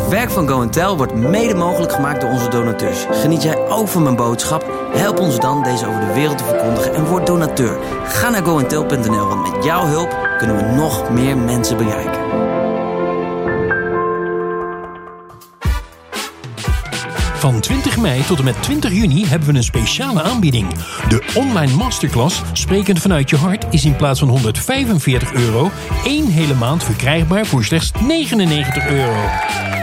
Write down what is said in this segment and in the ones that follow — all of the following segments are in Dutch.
Het werk van Go Tel wordt mede mogelijk gemaakt door onze donateurs. Geniet jij ook van mijn boodschap? Help ons dan deze over de wereld te verkondigen en word donateur. Ga naar goentel.nl, want met jouw hulp kunnen we nog meer mensen bereiken. Van 20 mei tot en met 20 juni hebben we een speciale aanbieding. De online masterclass Sprekend vanuit je hart is in plaats van 145 euro één hele maand verkrijgbaar voor slechts 99 euro.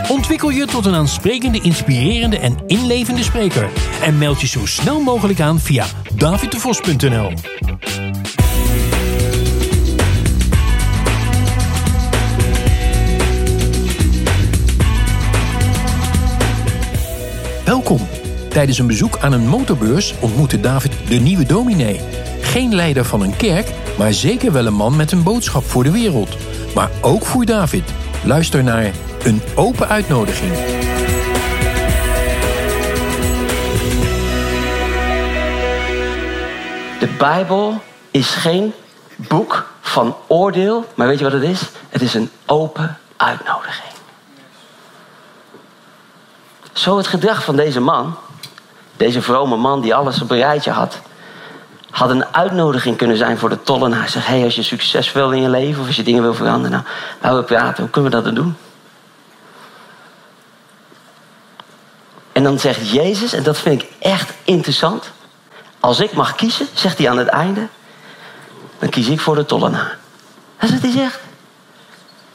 Ontwikkel je tot een aansprekende, inspirerende en inlevende spreker. En meld je zo snel mogelijk aan via daviddevos.nl. Welkom. Tijdens een bezoek aan een motorbeurs ontmoette David de nieuwe dominee. Geen leider van een kerk, maar zeker wel een man met een boodschap voor de wereld. Maar ook voor David. Luister naar een open uitnodiging. De Bijbel is geen boek van oordeel, maar weet je wat het is? Het is een open uitnodiging. Zo het gedrag van deze man, deze vrome man die alles op een rijtje had, had een uitnodiging kunnen zijn voor de tollenaar. Zeg, hey, als je succes wil in je leven of als je dingen wil veranderen, nou, laten we praten. Hoe kunnen we dat dan doen? En dan zegt Jezus, en dat vind ik echt interessant. Als ik mag kiezen, zegt hij aan het einde, dan kies ik voor de tollenaar. Dat is wat hij zegt.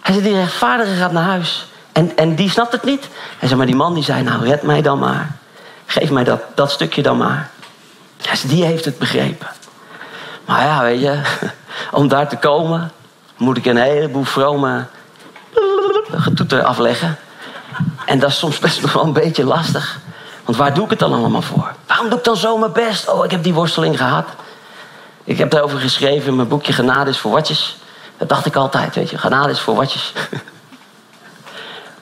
Hij zegt, die rechtvaardige gaat naar huis. En, en die snapt het niet. Hij zei, maar die man die zei, nou red mij dan maar. Geef mij dat, dat stukje dan maar. Hij zei, die heeft het begrepen. Maar ja, weet je, om daar te komen, moet ik een heleboel vrome getoeter afleggen. En dat is soms best nog wel een beetje lastig. Want waar doe ik het dan allemaal voor? Waarom doe ik dan zo mijn best? Oh, ik heb die worsteling gehad. Ik heb daarover geschreven in mijn boekje Genade is voor watjes. Dat dacht ik altijd, weet je. Genade is voor watjes.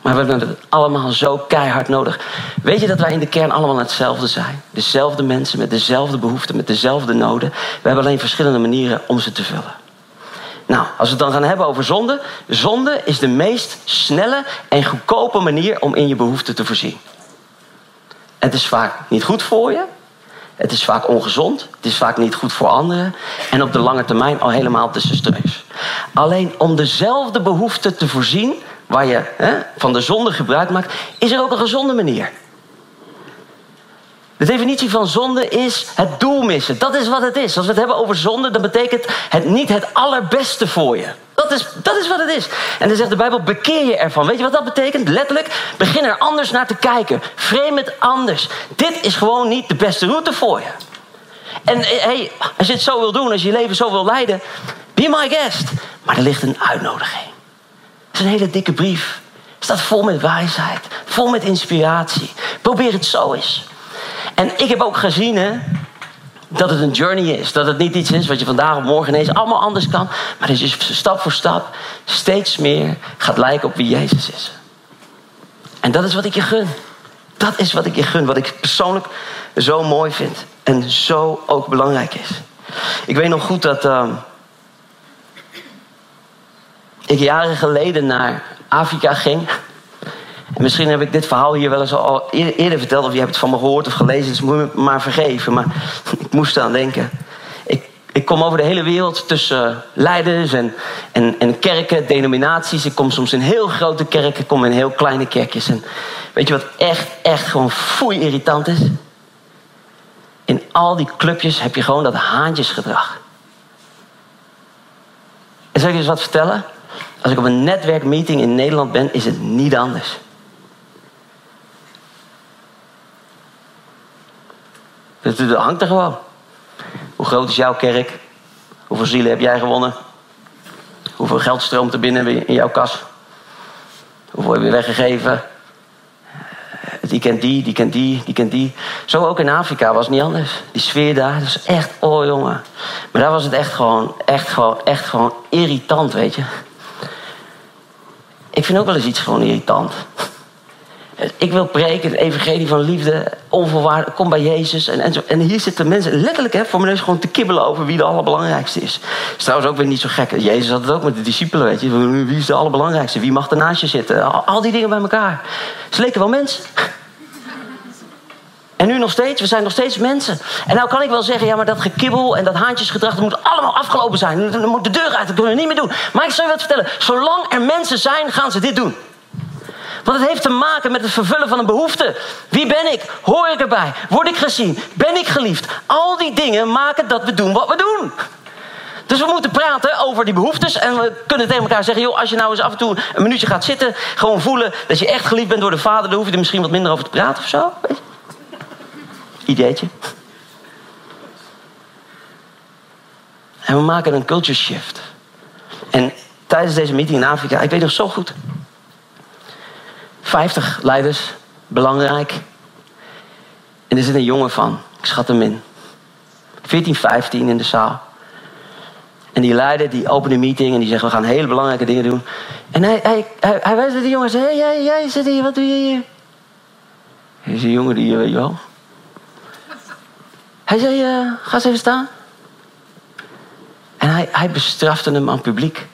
Maar we hebben het allemaal zo keihard nodig. Weet je dat wij in de kern allemaal hetzelfde zijn? Dezelfde mensen met dezelfde behoeften, met dezelfde noden. We hebben alleen verschillende manieren om ze te vullen. Nou, als we het dan gaan hebben over zonde. Zonde is de meest snelle en goedkope manier om in je behoeften te voorzien. Het is vaak niet goed voor je. Het is vaak ongezond. Het is vaak niet goed voor anderen. En op de lange termijn al helemaal desastreus. Alleen om dezelfde behoeften te voorzien waar je hè, van de zonde gebruik maakt, is er ook een gezonde manier. De definitie van zonde is het doel missen. Dat is wat het is. Als we het hebben over zonde, dan betekent het niet het allerbeste voor je. Dat is, dat is wat het is. En dan zegt de Bijbel, bekeer je ervan. Weet je wat dat betekent? Letterlijk, begin er anders naar te kijken. Frame het anders. Dit is gewoon niet de beste route voor je. En hey, als je het zo wil doen, als je je leven zo wil leiden, be my guest. Maar er ligt een uitnodiging. Het is een hele dikke brief. Staat vol met wijsheid, vol met inspiratie. Probeer het zo eens. En ik heb ook gezien dat het een journey is. Dat het niet iets is wat je vandaag of morgen ineens allemaal anders kan. Maar dat je stap voor stap steeds meer gaat lijken op wie Jezus is. En dat is wat ik je gun. Dat is wat ik je gun. Wat ik persoonlijk zo mooi vind. En zo ook belangrijk is. Ik weet nog goed dat. Uh, ik jaren geleden naar Afrika ging. En misschien heb ik dit verhaal hier wel eens al eerder verteld, of je hebt het van me gehoord of gelezen, dus moet je me maar vergeven. Maar ik moest eraan denken. Ik, ik kom over de hele wereld tussen leiders en, en, en kerken, denominaties. Ik kom soms in heel grote kerken, ik kom in heel kleine kerkjes. En weet je wat echt, echt gewoon foei irritant is? In al die clubjes heb je gewoon dat haantjesgedrag. En zal ik je eens wat vertellen? Als ik op een netwerkmeeting in Nederland ben, is het niet anders. Het hangt er gewoon. Hoe groot is jouw kerk? Hoeveel zielen heb jij gewonnen? Hoeveel geld stroomt er binnen in jouw kas? Hoeveel heb je weggegeven? Die kent die, die kent die, die kent die. Zo ook in Afrika was het niet anders. Die sfeer daar, dat is echt, oh jongen. Maar daar was het echt gewoon, echt gewoon, echt gewoon irritant, weet je. Ik vind ook wel eens iets gewoon irritant. Ik wil preken, het evangelie van liefde, onvoorwaardelijk. Kom bij Jezus. En, en, en hier zitten mensen letterlijk hè, voor mijn neus gewoon te kibbelen over wie de allerbelangrijkste is. is trouwens ook weer niet zo gek. Jezus had het ook met de discipelen, weet je. Wie is de allerbelangrijkste? Wie mag er naast je zitten? Al, die dingen bij elkaar. Ze leken wel mensen. En nu nog steeds, we zijn nog steeds mensen. En nou kan ik wel zeggen, ja, maar dat gekibbel en dat haantjesgedrag, dat moet allemaal afgelopen zijn. Dan moet de deur uit, dat kunnen we niet meer doen. Maar ik zal je wat vertellen, zolang er mensen zijn, gaan ze dit doen. Want het heeft te maken met het vervullen van een behoefte. Wie ben ik? Hoor ik erbij? Word ik gezien? Ben ik geliefd? Al die dingen maken dat we doen wat we doen. Dus we moeten praten over die behoeftes. En we kunnen tegen elkaar zeggen: joh, als je nou eens af en toe een minuutje gaat zitten, gewoon voelen dat je echt geliefd bent door de vader, dan hoef je er misschien wat minder over te praten of zo. Ideetje. En we maken een culture shift. En tijdens deze meeting in Afrika, ik weet nog zo goed. 50 leiders, belangrijk. En er zit een jongen van, ik schat hem in. 14, 15 in de zaal. En die leider die opent een meeting en die zegt: We gaan hele belangrijke dingen doen. En hij, hij, hij, hij wijst naar die jongen en zegt: Hé, jij, jij zit hier, wat doe je hier? Hij is een jongen die, weet je wel. Hij zei: uh, Ga eens even staan. En hij, hij bestrafte hem aan het publiek.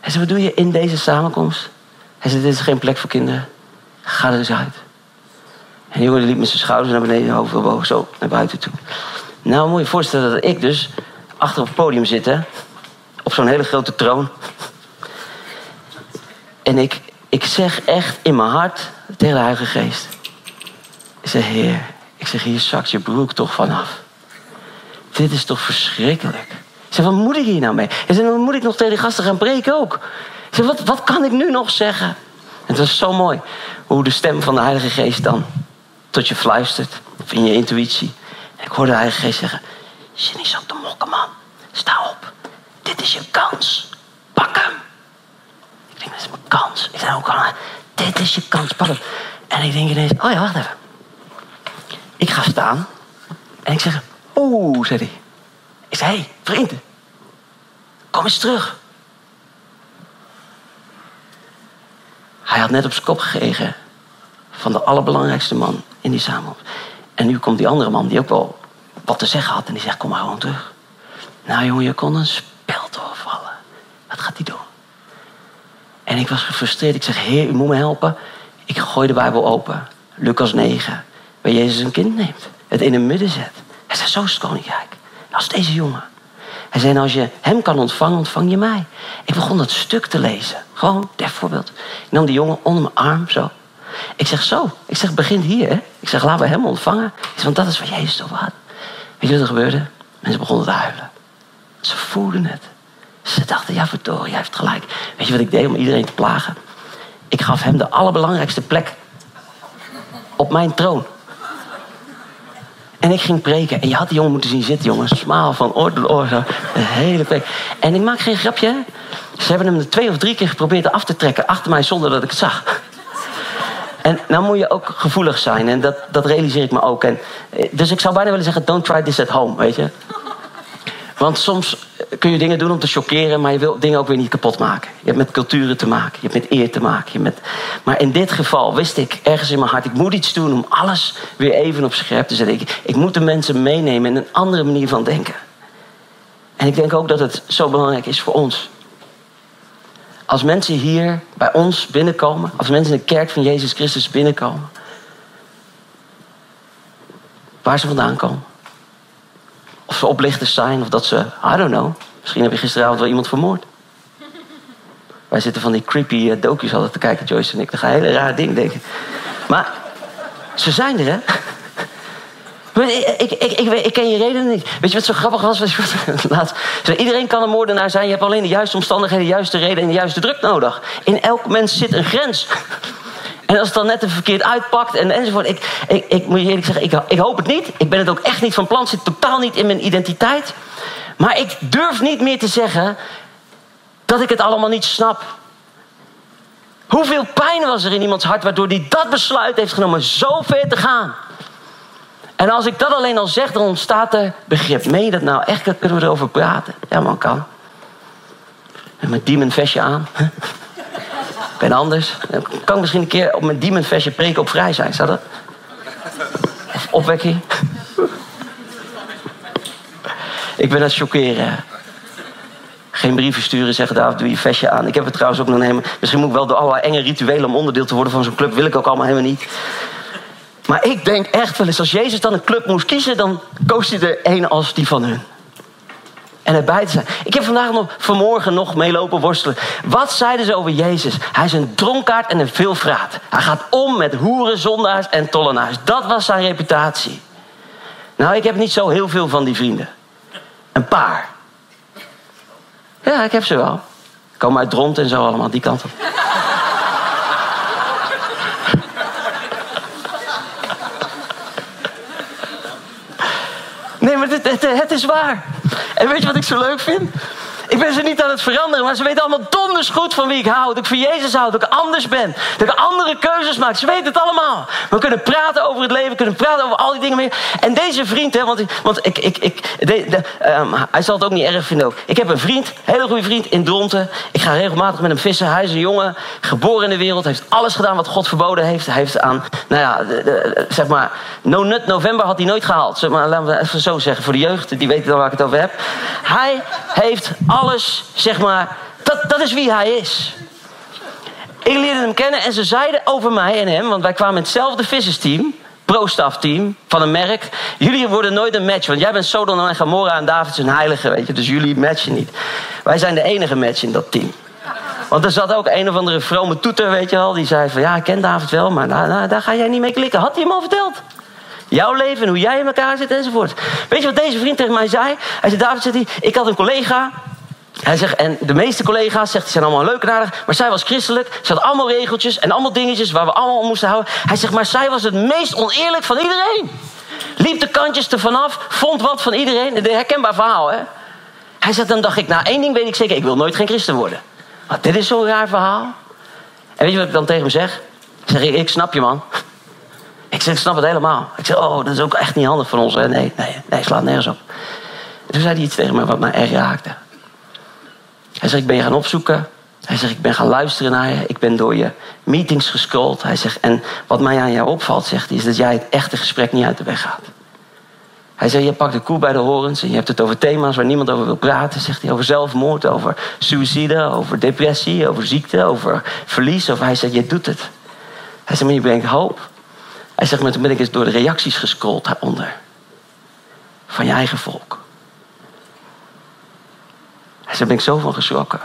Hij zei: Wat doe je in deze samenkomst? Hij zei, dit is geen plek voor kinderen. Ga er eens uit. En de jongen liep met zijn schouders naar beneden, hoofd zo naar buiten toe. Nou, moet je je voorstellen dat ik dus achter op het podium zit, hè? Op zo'n hele grote troon. En ik, ik zeg echt in mijn hart tegen de Heilige Geest. Ik zeg, Heer, ik zeg, hier zakt je broek toch vanaf. Dit is toch verschrikkelijk. Ik zeg, wat moet ik hier nou mee? Zeg, dan moet ik nog tegen die gasten gaan preken ook. Zeg, wat, wat kan ik nu nog zeggen? En het was zo mooi hoe de stem van de Heilige Geest dan tot je fluistert. Of in je intuïtie. En ik hoorde de Heilige Geest zeggen: Zit niet zo te mokken, man. Sta op. Dit is je kans. Pak hem. Ik denk, dat is mijn kans. Ik zei ook al, dit is je kans. Pak hem. En ik denk ineens: Oh ja, wacht even. Ik ga staan. En ik zeg: Oeh, zei hij. Ik zei: hey, vriend. Kom eens terug. Hij had net op zijn kop gekregen van de allerbelangrijkste man in die samenleving. En nu komt die andere man die ook wel wat te zeggen had. En die zegt, kom maar gewoon terug. Nou jongen, je kon een spel doorvallen. Wat gaat hij doen? En ik was gefrustreerd. Ik zeg, heer, u moet me helpen. Ik gooi de Bijbel open. Lucas 9. Waar Jezus een kind neemt. Het in het midden zet. Hij zegt, zo is het koninkrijk. Als deze jongen. Hij zei, nou, als je hem kan ontvangen, ontvang je mij. Ik begon dat stuk te lezen. Gewoon, ter voorbeeld. Ik nam die jongen onder mijn arm, zo. Ik zeg, zo. Ik zeg, begin hier, hè. Ik zeg, laten we hem ontvangen. Ik zeg, want dat is wat Jezus over had. Weet je wat er gebeurde? Mensen begonnen te huilen. Ze voelden het. Ze dachten, ja, verdorie, hij heeft gelijk. Weet je wat ik deed om iedereen te plagen? Ik gaf hem de allerbelangrijkste plek op mijn troon. En ik ging preken. En je had die jongen moeten zien zitten, jongen. Smaal van oor tot oor. Zo. De hele preek. En ik maak geen grapje. Ze hebben hem er twee of drie keer geprobeerd af te trekken achter mij zonder dat ik het zag. En nou moet je ook gevoelig zijn. En dat, dat realiseer ik me ook. En, eh, dus ik zou bijna willen zeggen, don't try this at home, weet je. Want soms kun je dingen doen om te chockeren, maar je wil dingen ook weer niet kapot maken. Je hebt met culturen te maken, je hebt met eer te maken. Je met... Maar in dit geval wist ik ergens in mijn hart, ik moet iets doen om alles weer even op scherp te zetten. Ik, ik moet de mensen meenemen in een andere manier van denken. En ik denk ook dat het zo belangrijk is voor ons. Als mensen hier bij ons binnenkomen, als mensen in de kerk van Jezus Christus binnenkomen, waar ze vandaan komen of ze oplichters zijn, of dat ze, I don't know. Misschien heb je gisteravond wel iemand vermoord. Wij zitten van die creepy uh, docu's altijd te kijken, Joyce en ik. Dat ga hele raar ding denken. Maar ze zijn er, hè? Ik, ik, ik, ik, ken je reden niet. Weet je wat zo grappig was? Iedereen kan een moordenaar zijn. Je hebt alleen de juiste omstandigheden, de juiste reden en de juiste druk nodig. In elk mens zit een grens. En als het dan net even verkeerd uitpakt en, enzovoort. Ik, ik, ik moet je eerlijk zeggen, ik, ik hoop het niet. Ik ben het ook echt niet van plan. Het zit totaal niet in mijn identiteit. Maar ik durf niet meer te zeggen dat ik het allemaal niet snap. Hoeveel pijn was er in iemands hart waardoor hij dat besluit heeft genomen zo ver te gaan? En als ik dat alleen al zeg, dan ontstaat er begrip. Meen je dat nou? Echt kunnen we erover praten? Ja, man, kan. Met mijn demon vestje aan. ben anders. Dan kan ik misschien een keer op mijn demonfestje preken op vrij zijn. Zou dat? Of opwekking. ik ben aan het chockeren. Geen brieven sturen, zeggen daar doe je vestje aan. Ik heb het trouwens ook nog helemaal... Misschien moet ik wel door allerlei enge rituelen om onderdeel te worden van zo'n club. Wil ik ook allemaal helemaal niet. Maar ik denk echt wel eens, als Jezus dan een club moest kiezen... dan koos hij er een als die van hun. En erbij te zijn. Ik heb vandaag nog, vanmorgen nog meelopen worstelen. Wat zeiden ze over Jezus? Hij is een dronkaard en een veelvraat. Hij gaat om met hoeren, zondaars en tollenaars. Dat was zijn reputatie. Nou, ik heb niet zo heel veel van die vrienden. Een paar. Ja, ik heb ze wel. Komen uit Dront en zo allemaal, die kant op. Nee, maar het, het is waar. En weet je wat ik zo leuk vind? Ik ben ze niet aan het veranderen, maar ze weten allemaal donders goed van wie ik hou. Dat ik van Jezus hou, dat ik anders ben. Dat ik andere keuzes maak. Ze weten het allemaal. We kunnen praten over het leven, kunnen praten over al die dingen meer. En deze vriend, hè, want, want ik, ik, ik, de, um, hij zal het ook niet erg vinden ook. Ik heb een vriend, een hele goede vriend in Dronten. Ik ga regelmatig met hem vissen. Hij is een jongen, geboren in de wereld. Heeft alles gedaan wat God verboden heeft. Hij heeft aan, nou ja, zeg maar, No Nut November had hij nooit gehaald. Zeg maar, laten we even zo zeggen, voor de jeugd, die weten dan waar ik het over heb. Hij heeft alles, zeg maar, dat, dat is wie hij is. Ik leerde hem kennen en ze zeiden over mij en hem, want wij kwamen in hetzelfde vissersteam, pro-stafteam van een merk. Jullie worden nooit een match, want jij bent Sodom en Gomorra en David een heilige, weet je, dus jullie matchen niet. Wij zijn de enige match in dat team. Want er zat ook een of andere vrome toeter, weet je wel, die zei van ja, ik ken David wel, maar daar ga jij niet mee klikken. Had hij hem al verteld? Jouw leven en hoe jij in elkaar zit enzovoort. Weet je wat deze vriend tegen mij zei? Hij zei, David, zegt hij, ik had een collega. Hij zegt, en de meeste collega's zegt, die zijn allemaal leuk en aardig. Maar zij was christelijk. Ze had allemaal regeltjes en allemaal dingetjes waar we allemaal om moesten houden. Hij zegt, maar zij was het meest oneerlijk van iedereen. Liep de kantjes er vanaf, vond wat van iedereen. Een herkenbaar verhaal, hè? Hij zegt, dan dacht ik, nou één ding weet ik zeker. Ik wil nooit geen christen worden. Dit is zo'n raar verhaal. En weet je wat ik dan tegen hem zeg? Ik zeg, ik snap je man. Ik zeg, ik snap het helemaal. Ik zeg, oh, dat is ook echt niet handig van ons. Hè? Nee, nee, nee, slaat nergens op. En toen zei hij iets tegen me wat mij erg raakte. Hij zegt, ik ben je gaan opzoeken. Hij zegt, ik ben gaan luisteren naar je. Ik ben door je meetings gescrolld. Hij zegt, en wat mij aan jou opvalt, zegt hij, is dat jij het echte gesprek niet uit de weg gaat. Hij zegt, je pakt de koe bij de horens en je hebt het over thema's waar niemand over wil praten. Zegt hij over zelfmoord, over suïcide, over depressie, over ziekte, over verlies. Of hij zegt, je doet het. Hij zegt, maar je brengt hoop. Hij zegt, maar toen ben ik eens door de reacties gescrolld daaronder. Van je eigen volk. Hij zegt, ben ik zo van geschrokken.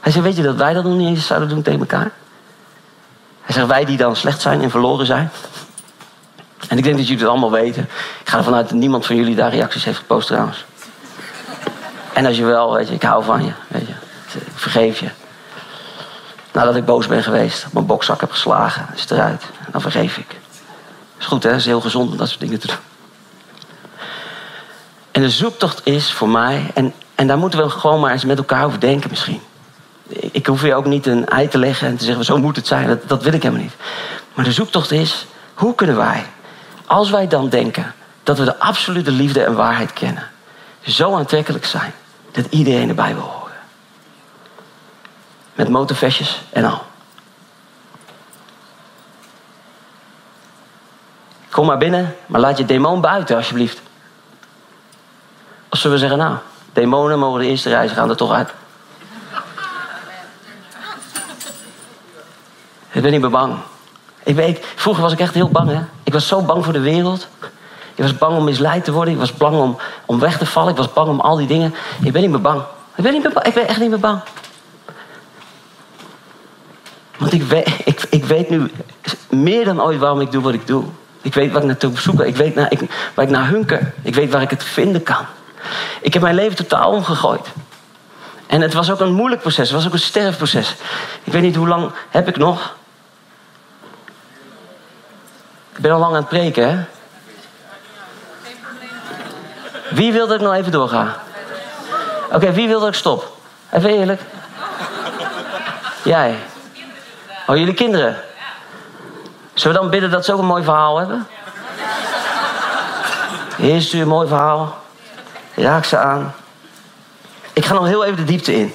Hij zegt, weet je dat wij dat nog niet eens zouden doen tegen elkaar? Hij zegt, wij die dan slecht zijn en verloren zijn. En ik denk dat jullie het allemaal weten. Ik ga ervan uit dat niemand van jullie daar reacties heeft gepost trouwens. En als je wel, weet je, ik hou van je. Weet je. Ik vergeef je. Nadat ik boos ben geweest, mijn bokzak heb geslagen, is het eruit. Dan vergeef ik. Is goed, hè? Is heel gezond om dat soort dingen te doen. En de zoektocht is voor mij, en, en daar moeten we gewoon maar eens met elkaar over denken misschien. Ik hoef je ook niet een ei te leggen en te zeggen, zo moet het zijn. Dat, dat wil ik helemaal niet. Maar de zoektocht is, hoe kunnen wij, als wij dan denken dat we de absolute liefde en waarheid kennen, zo aantrekkelijk zijn dat iedereen erbij wil horen. Met motorvestjes en al. Kom maar binnen, maar laat je demon buiten alsjeblieft. Of zullen we zeggen, nou, demonen mogen de eerste reis gaan er toch uit. Ik ben niet meer bang. Ik weet, vroeger was ik echt heel bang, hè. Ik was zo bang voor de wereld. Ik was bang om misleid te worden. Ik was bang om, om weg te vallen. Ik was bang om al die dingen. Ik ben niet meer bang. Ik ben, niet ik ben echt niet meer bang. Want ik weet, ik, weet nu meer dan ooit waarom ik doe wat ik doe. Ik weet wat ik naartoe zoek. Ik weet ik, waar ik naar hunker. Ik weet waar ik het vinden kan. Ik heb mijn leven totaal omgegooid. En het was ook een moeilijk proces. Het was ook een sterfproces. Ik weet niet hoe lang heb ik nog. Ik ben al lang aan het preken, hè? Wie wil dat ik nog even doorga? Oké, wie wil dat ik stop? Even eerlijk. Jij. Oh, jullie kinderen. Zullen we dan bidden dat ze ook een mooi verhaal hebben? Heer, stuur een mooi verhaal. Raak ze aan. Ik ga nog heel even de diepte in.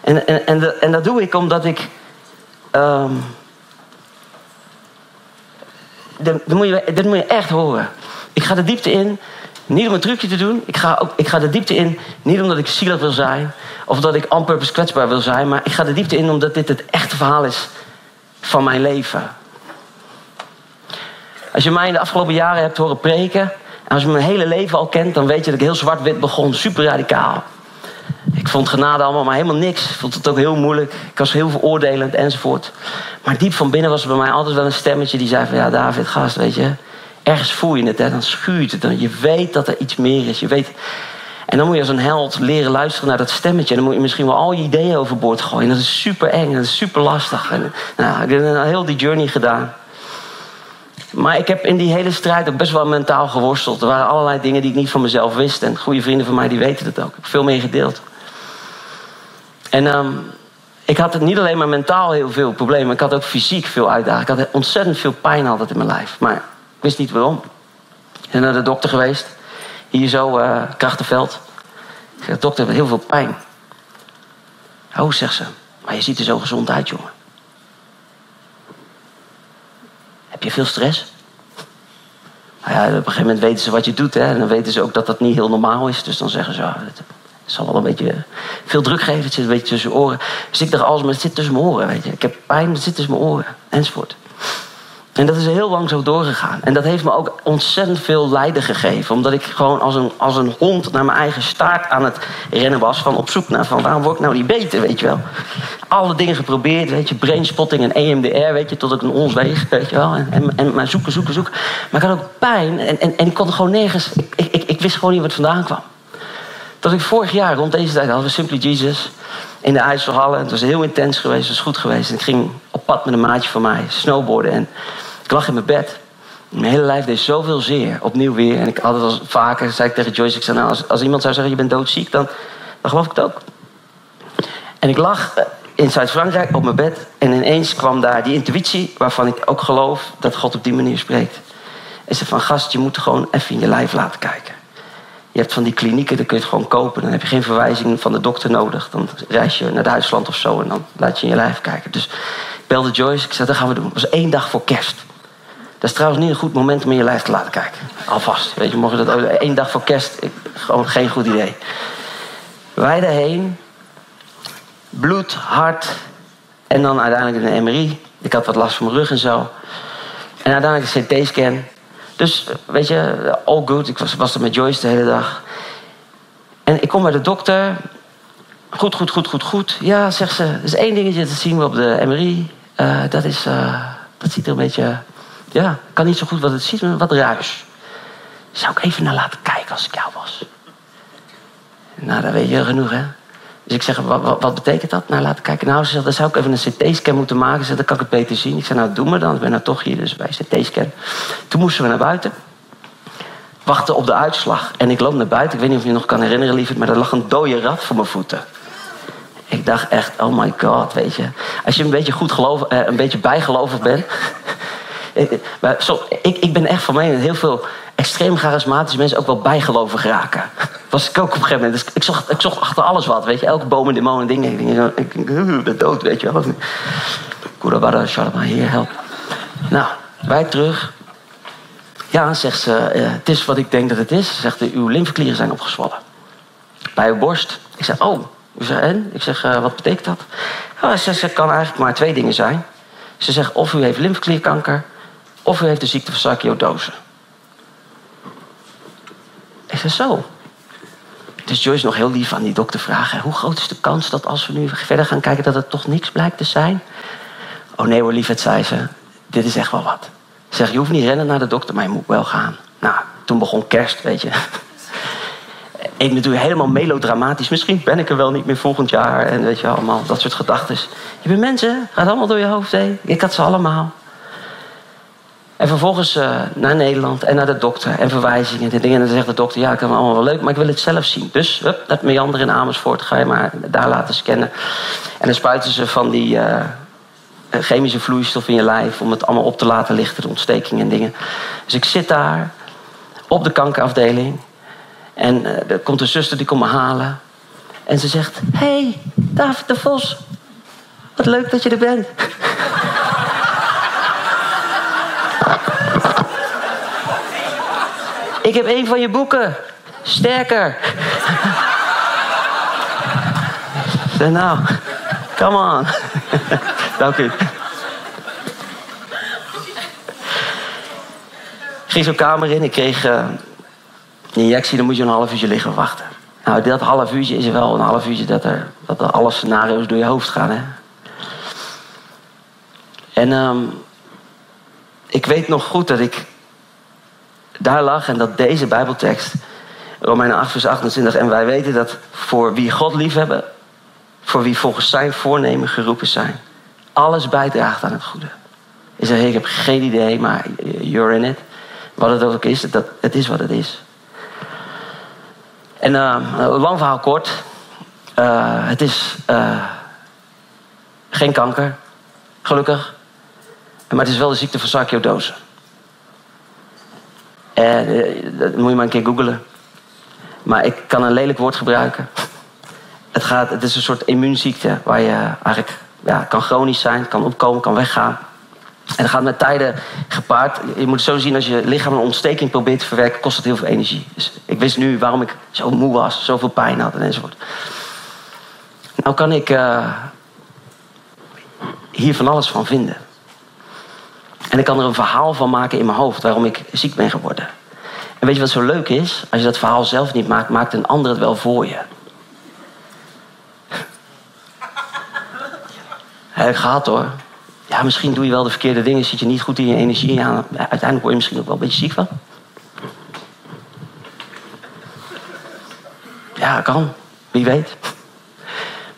En, en, en, en dat doe ik omdat ik ehm, dit, moet je, moet je echt horen. Ik ga de diepte in, niet om een trucje te doen. Ik ga, ook, ik ga de diepte in, niet omdat ik zielig wil zijn... of dat ik on purpose kwetsbaar wil zijn... maar ik ga de diepte in omdat dit het echte verhaal is van mijn leven. Als je mij in de afgelopen jaren hebt horen preken... en als je mijn hele leven al kent... dan weet je dat ik heel zwart-wit begon, super radicaal. Ik vond genade allemaal maar helemaal niks. Ik vond het ook heel moeilijk. Ik was heel veroordelend enzovoort. Maar diep van binnen was er bij mij altijd wel een stemmetje die zei van... ja, David, gast, weet je... ergens voel je het, hè, dan schuurt het. Dan, je weet dat er iets meer is. Je weet... En dan moet je als een held leren luisteren naar dat stemmetje. En dan moet je misschien wel al je ideeën overboord gooien. dat is super eng, dat is super lastig. En, nou, ik heb heel die journey gedaan. Maar ik heb in die hele strijd ook best wel mentaal geworsteld. Er waren allerlei dingen die ik niet van mezelf wist. En goede vrienden van mij die weten het ook. Ik heb veel meer gedeeld. En ehm, ik had het niet alleen maar mentaal heel veel problemen. Ik had ook fysiek veel uitdagingen. Ik had ontzettend veel pijn altijd in mijn lijf. Maar ik wist niet waarom. Ik ben naar de dokter geweest. Hier zo, uh, Krachtenveld. Ik zeg, dokter, heel veel pijn. Oh, zegt ze. Maar je ziet er zo gezond uit, jongen. Heb je veel stress? Nou ja, op een gegeven moment weten ze wat je doet. Hè? En dan weten ze ook dat dat niet heel normaal is. Dus dan zeggen ze, oh, het zal wel een beetje veel druk geven. Het zit een beetje tussen je oren. Dus ik dacht, alles, maar het zit tussen mijn oren. Weet je. Ik heb pijn, het zit tussen mijn oren. Enzovoort. En dat is heel lang zo doorgegaan. En dat heeft me ook ontzettend veel lijden gegeven. Omdat ik gewoon als een, als een hond naar mijn eigen staart aan het rennen was. Van op zoek naar van waarom word ik nou niet beter, weet je wel. Alle dingen geprobeerd, weet je. Brainspotting en EMDR, weet je. Tot ik een ons weeg, weet je wel. En, en, en maar zoeken, zoeken, zoeken. Maar ik had ook pijn. En, en, en ik kon gewoon nergens... Ik, ik, ik wist gewoon niet wat vandaan kwam. Dat ik vorig jaar rond deze tijd hadden we Simply Jesus in de IJsselhallen. Het was heel intens geweest, het was goed geweest. En ik ging op pad met een maatje van mij, snowboarden. En ik lag in mijn bed. Mijn hele lijf deed zoveel zeer, opnieuw weer. En ik had het al vaker, zei ik tegen Joyce, ik zei, nou, als, als iemand zou zeggen, je bent doodziek, dan, dan geloof ik het ook. En ik lag in Zuid-Frankrijk op mijn bed en ineens kwam daar die intuïtie, waarvan ik ook geloof dat God op die manier spreekt. En ze van, gast, je moet gewoon even in je lijf laten kijken. Je hebt van die klinieken, daar kun je het gewoon kopen. Dan heb je geen verwijzing van de dokter nodig. Dan reis je naar Duitsland of zo en dan laat je in je lijf kijken. Dus ik belde Joyce, ik zei, dat gaan we doen. Het was één dag voor kerst. Dat is trouwens niet een goed moment om in je lijf te laten kijken. Alvast. Weet je, mogen dat één dag voor kerst, ik, gewoon geen goed idee. Wij daarheen, bloed, hart en dan uiteindelijk een MRI. Ik had wat last van mijn rug en zo. En uiteindelijk een CT-scan. Dus weet je, all good. Ik was, er met Joyce de hele dag. En ik kom bij de dokter. Goed, goed, goed, goed, goed. Ja, zegt ze. Er is één dingetje, dat zien we op de MRI. Uh, dat, is, uh, dat ziet er een beetje... Ja, kan niet zo goed wat het ziet, maar wat ruis. Zou ik even naar laten kijken als ik jou was? Nou, dat weet je genoeg, hè? Dus ik zeg, wat, wat, betekent dat? Nou, laten kijken. Nou, ze zegt, dan zou ik even een CT-scan moeten maken. Ze dan kan ik het beter zien. Ik zeg, nou, doe maar dan. Ik ben nou toch hier, dus bij CT-scan. Toen moesten we naar buiten. Wachten op de uitslag. En ik loop naar buiten. Ik weet niet of je je nog kan herinneren, lieverd. Maar er lag een dode rat voor mijn voeten. Ik dacht echt, oh my god, weet je. Als je een beetje goed geloof, eh, een beetje bijgelovig bent. Maar ik, ik ben echt van mening dat heel veel extreem charismatische mensen ook wel bijgelovig raken. Was ik ook op een gegeven moment. Dus ik zocht, ik achter alles wat, weet je. Elke boom en demon en dingen. Ik denk, ben dood, weet je wel. Kurabara, Sharma, hier, help. Nou, wij terug. Ja, zegt ze, uh, het is wat ik denk dat het is. Zegt ze, uw lymfeklieren zijn opgezwollen. Bij uw borst. Ik zeg, oh. Ik zeg, en? Ik zeg, uh, wat betekent dat? Ze zegt, het kan eigenlijk maar twee dingen zijn. Ze zegt, of u heeft lymfeklierkanker... of u heeft de ziekte van sarcoidose. Ik zeg, zo. Dus Joyce nog heel lief aan die dokter vragen... hoe groot is de kans dat als we nu verder gaan kijken... dat het toch niks blijkt te zijn? Oh nee hoor, liefheid, zei ze. Dit is echt wel wat. Ze zegt, je hoeft niet rennen naar de dokter, maar je moet wel gaan. Nou, toen begon kerst, weet je. Ik natuurlijk helemaal melodramatisch. Misschien ben ik er wel niet meer volgend jaar. En weet je, allemaal dat soort gedachten. Je bent mensen, gaat allemaal door je hoofd heen. Ik had ze allemaal. En vervolgens uh, naar Nederland en naar de dokter en verwijzingen en dingen. En dan zegt de dokter, ja, ik heb het allemaal wel leuk, maar ik wil het zelf zien. Dus, hup, dat meander in Amersfoort, ga je maar daar laten scannen. En dan spuiten ze van die uh, chemische vloeistof in je lijf... om het allemaal op te laten lichten, de ontsteking en dingen. Dus ik zit daar op de kankerafdeling. En uh, er komt een zuster die komt me halen. En ze zegt, hey, David de Vos, wat leuk dat je er bent. Ik heb een van je boeken. Sterker. Zeg nou, come on. Dank u. Ik ging zo'n kamer in. Ik kreeg uh, een injectie. Dan moet je een half uurtje liggen wachten. Nou, dat half uurtje is wel een half uurtje dat er, dat alle scenario's door je hoofd gaan. Hè? En um, ik weet nog goed dat ik daar lag en dat deze Bijbeltekst, Romeinen 8, vers 28, en wij weten dat voor wie God liefhebben, voor wie volgens zijn voornemen geroepen zijn, alles bijdraagt aan het goede. Ik zeg, ik heb geen idee, maar you're in it. Wat het ook is, het is wat het is. En uh, lang verhaal kort. Uh, het is uh, geen kanker, gelukkig. Maar het is wel de ziekte van sarcoidose. En dat moet je maar een keer googlen. Maar ik kan een lelijk woord gebruiken. Het, gaat, het is een soort immuunziekte waar je eigenlijk ja, kan chronisch zijn, kan opkomen, kan weggaan. En dat gaat met tijden gepaard. Je moet het zo zien, als je lichaam een ontsteking probeert te verwerken, kost het heel veel energie. Dus ik wist nu waarom ik zo moe was, zoveel pijn had en enzovoort. Nou kan ik uh, hier van alles van vinden. En ik kan er een verhaal van maken in mijn hoofd waarom ik ziek ben geworden. En weet je wat zo leuk is? Als je dat verhaal zelf niet maakt, maakt een ander het wel voor je. Heb ik gehad hoor. Ja, misschien doe je wel de verkeerde dingen, zit je niet goed in je energie aan. Uiteindelijk word je misschien ook wel een beetje ziek van. Ja, kan. Wie weet.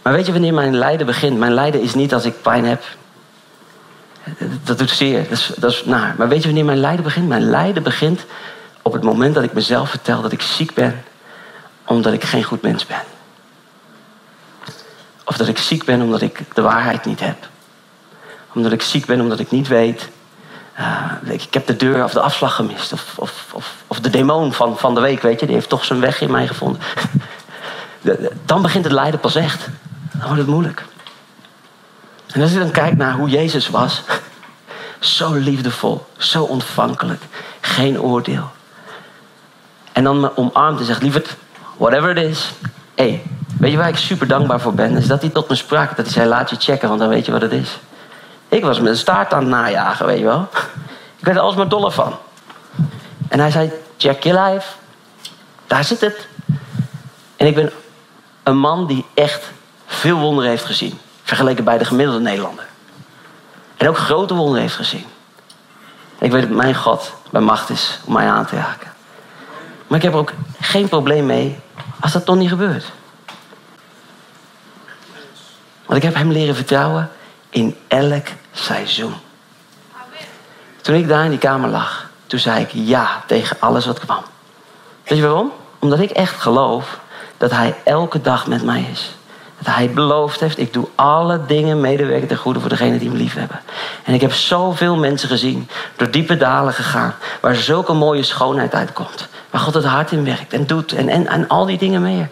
Maar weet je wanneer mijn lijden begint? Mijn lijden is niet als ik pijn heb. Dat doet zeer. Dat is, dat is naar. Maar weet je wanneer mijn lijden begint? Mijn lijden begint op het moment dat ik mezelf vertel dat ik ziek ben omdat ik geen goed mens ben. Of dat ik ziek ben omdat ik de waarheid niet heb omdat ik ziek ben, omdat ik niet weet. Uh, ik heb de deur of de afslag gemist. Of, of, of, of, de demon van, van de week, weet je, die heeft toch zijn weg in mij gevonden. dan begint het lijden pas echt. Dan wordt het moeilijk. En als je dan kijkt naar hoe Jezus was. Zo liefdevol, zo ontvankelijk, geen oordeel. En dan me omarmt en zegt, lieverd, whatever it is. hey, weet je waar ik super dankbaar voor ben? Is dat hij tot me sprak. Dat hij zei, laat je checken, want dan weet je wat het is. Ik was met een staart aan het najagen, weet je wel. Ik werd er alsmaar doller van. En hij zei, check je life. Daar zit het. En ik ben een man die echt veel wonderen heeft gezien. Vergeleken bij de gemiddelde Nederlander. En ook grote wonderen heeft gezien. ik weet dat mijn God bij macht is om mij aan te raken. Maar ik heb er ook geen probleem mee als dat toch niet gebeurt. Want ik heb hem leren vertrouwen in elk seizoen. Toen ik daar in die kamer lag, toen zei ik ja tegen alles wat kwam. Weet je waarom? Omdat ik echt geloof dat hij elke dag met mij is. Dat hij beloofd heeft, ik doe alle dingen medewerken ten goede voor degenen die me lief hebben. En ik heb zoveel mensen gezien, door diepe dalen gegaan, waar zulke mooie schoonheid uitkomt. Waar God het hart in werkt en doet en, en, en al die dingen meer.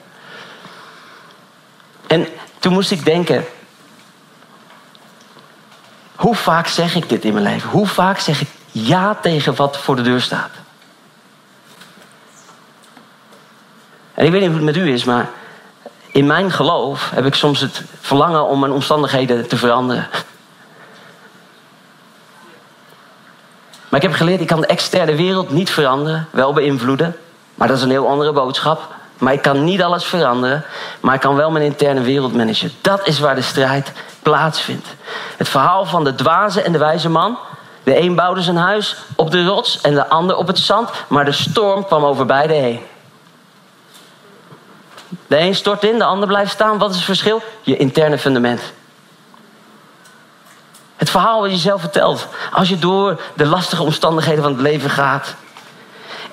En toen moest ik denken, hoe vaak zeg ik dit in mijn leven? Hoe vaak zeg ik ja tegen wat voor de deur staat? En ik weet niet hoe het met u is, maar in mijn geloof heb ik soms het verlangen om mijn omstandigheden te veranderen. Maar ik heb geleerd, ik kan de externe wereld niet veranderen, wel beïnvloeden. Maar dat is een heel andere boodschap. Maar ik kan niet alles veranderen, maar ik kan wel mijn interne wereld managen. Dat is waar de strijd plaatsvindt. Het verhaal van de dwaze en de wijze man. De een bouwde zijn huis op de rots en de ander op het zand, maar de storm kwam over beide heen. De een stort in, de ander blijft staan. Wat is het verschil? Je interne fundament. Het verhaal wat je zelf vertelt. Als je door de lastige omstandigheden van het leven gaat.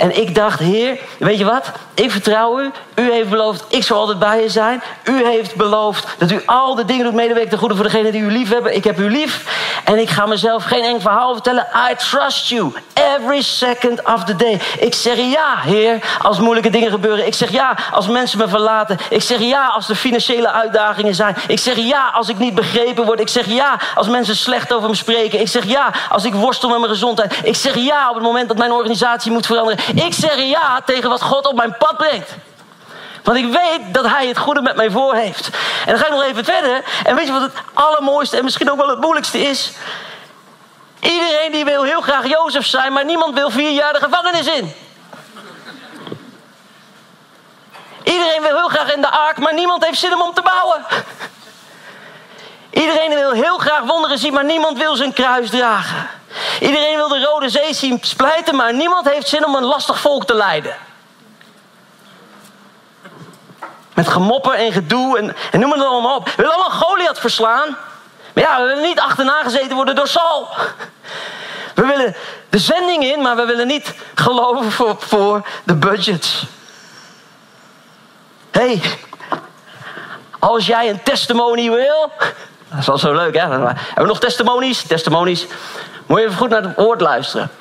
En ik dacht, Heer, weet je wat? Ik vertrouw u. U heeft beloofd, ik zal altijd bij je zijn. U heeft beloofd dat u al de dingen doet medewerken ten goede voor degenen die u lief hebben. Ik heb u lief. En ik ga mezelf geen enkel verhaal vertellen. I trust you every second of the day. Ik zeg ja, Heer, als moeilijke dingen gebeuren. Ik zeg ja, als mensen me verlaten. Ik zeg ja, als er financiële uitdagingen zijn. Ik zeg ja, als ik niet begrepen word. Ik zeg ja, als mensen slecht over me spreken. Ik zeg ja, als ik worstel met mijn gezondheid. Ik zeg ja, op het moment dat mijn organisatie moet veranderen. Ik zeg ja tegen wat God op mijn pad brengt. Want ik weet dat hij het goede met mij voor heeft. En dan ga ik nog even verder. En weet je wat het allermooiste en misschien ook wel het moeilijkste is? Iedereen die wil heel graag Jozef zijn, maar niemand wil vier jaar de gevangenis in. Iedereen wil heel graag in de ark, maar niemand heeft zin om hem te bouwen. Iedereen wil heel graag wonderen zien, maar niemand wil zijn kruis dragen. Iedereen wil de Rode Zee zien splijten, maar niemand heeft zin om een lastig volk te leiden. Met gemopper en gedoe en, en noem het allemaal op. We willen allemaal Goliath verslaan. Maar ja, we willen niet achterna gezeten worden door Saul. We willen de zending in, maar we willen niet geloven voor, de budgets. hey, als jij een testimony wil. Dat is wel zo leuk, hè? Hebben we nog testimonies? Testimonies. Moet je even goed naar het woord luisteren.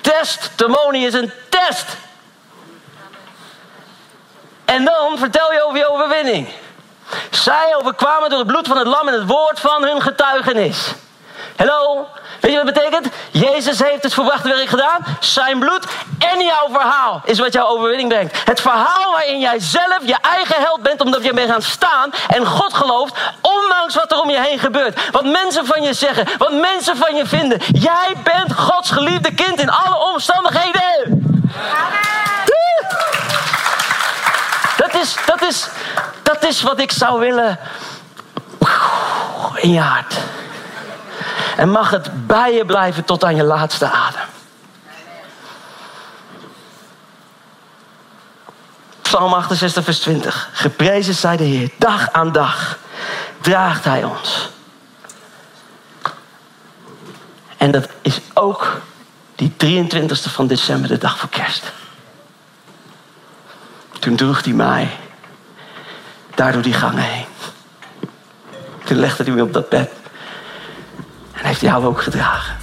Testimony is een test. En dan vertel je over je overwinning. Zij overkwamen door het bloed van het lam en het woord van hun getuigenis. Hallo? Weet je wat het betekent? Jezus heeft het verwachte werk gedaan. Zijn bloed en jouw verhaal is wat jouw overwinning brengt. Het verhaal waarin jij zelf je eigen held bent omdat je bent gaan staan en God gelooft, ondanks wat er om je heen gebeurt. Wat mensen van je zeggen, wat mensen van je vinden. Jij bent Gods geliefde kind in alle omstandigheden. Dat is, dat is, dat is wat ik zou willen in je hart. En mag het bij je blijven tot aan je laatste adem. Psalm 68, vers 20. Geprezen zij de Heer. Dag aan dag draagt Hij ons. En dat is ook die 23e van december, de dag voor kerst. Toen droeg hij mij daar door die gangen heen. Toen legde hij me op dat bed. Heeft jou ook gedragen.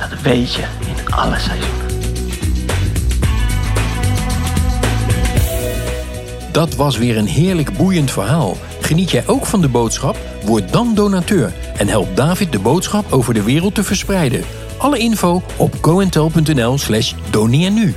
En dat weet je in alle seizoenen. Dat was weer een heerlijk boeiend verhaal. Geniet jij ook van de boodschap? Word dan donateur en help David de boodschap over de wereld te verspreiden. Alle info op goentel.nl slash nu.